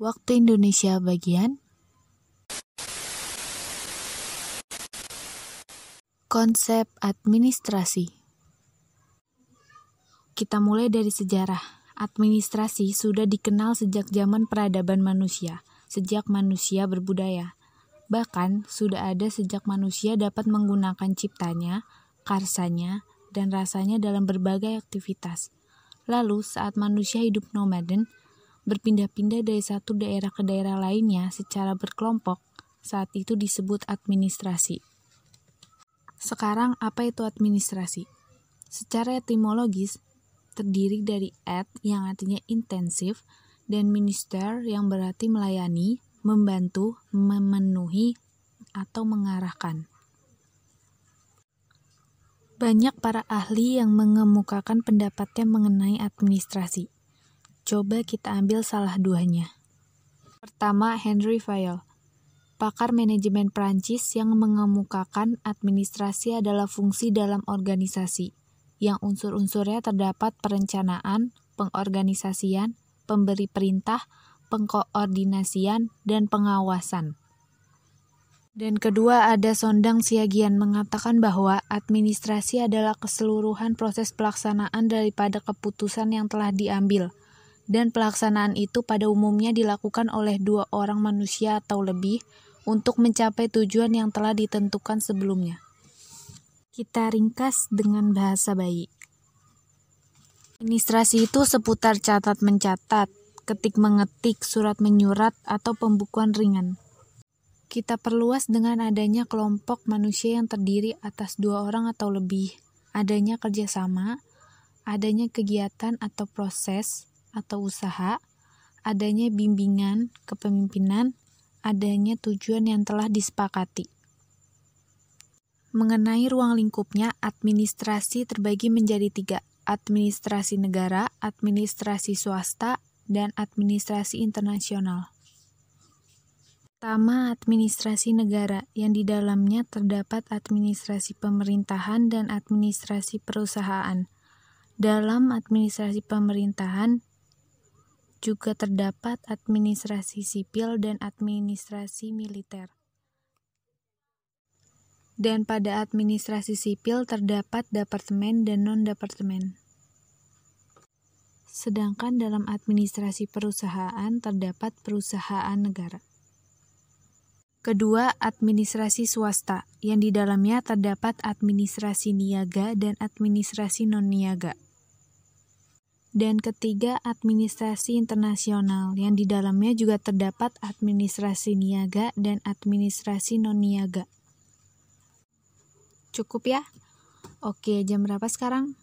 Waktu Indonesia bagian Konsep administrasi Kita mulai dari sejarah. Administrasi sudah dikenal sejak zaman peradaban manusia, sejak manusia berbudaya. Bahkan, sudah ada sejak manusia dapat menggunakan ciptanya, karsanya, dan rasanya dalam berbagai aktivitas. Lalu, saat manusia hidup nomaden, berpindah-pindah dari satu daerah ke daerah lainnya secara berkelompok, saat itu disebut administrasi. Sekarang, apa itu administrasi? Secara etimologis, terdiri dari ad yang artinya intensif dan minister yang berarti melayani, membantu, memenuhi, atau mengarahkan. Banyak para ahli yang mengemukakan pendapatnya mengenai administrasi. Coba kita ambil salah duanya. Pertama, Henry Fayol, pakar manajemen Prancis yang mengemukakan administrasi adalah fungsi dalam organisasi, yang unsur-unsurnya terdapat perencanaan, pengorganisasian, pemberi perintah, pengkoordinasian, dan pengawasan. Dan kedua ada Sondang Siagian mengatakan bahwa administrasi adalah keseluruhan proses pelaksanaan daripada keputusan yang telah diambil, dan pelaksanaan itu pada umumnya dilakukan oleh dua orang manusia atau lebih untuk mencapai tujuan yang telah ditentukan sebelumnya. Kita ringkas dengan bahasa bayi. Administrasi itu seputar catat mencatat, ketik mengetik, surat menyurat, atau pembukuan ringan. Kita perluas dengan adanya kelompok manusia yang terdiri atas dua orang atau lebih, adanya kerjasama, adanya kegiatan atau proses, atau usaha, adanya bimbingan kepemimpinan, adanya tujuan yang telah disepakati. Mengenai ruang lingkupnya, administrasi terbagi menjadi tiga, administrasi negara, administrasi swasta, dan administrasi internasional. Pertama, administrasi negara, yang di dalamnya terdapat administrasi pemerintahan dan administrasi perusahaan. Dalam administrasi pemerintahan, juga terdapat administrasi sipil dan administrasi militer. Dan pada administrasi sipil terdapat departemen dan non-departemen. Sedangkan dalam administrasi perusahaan terdapat perusahaan negara. Kedua, administrasi swasta, yang di dalamnya terdapat administrasi niaga dan administrasi non-niaga. Dan ketiga, administrasi internasional, yang di dalamnya juga terdapat administrasi niaga dan administrasi non-niaga. Cukup ya? Oke, jam berapa sekarang?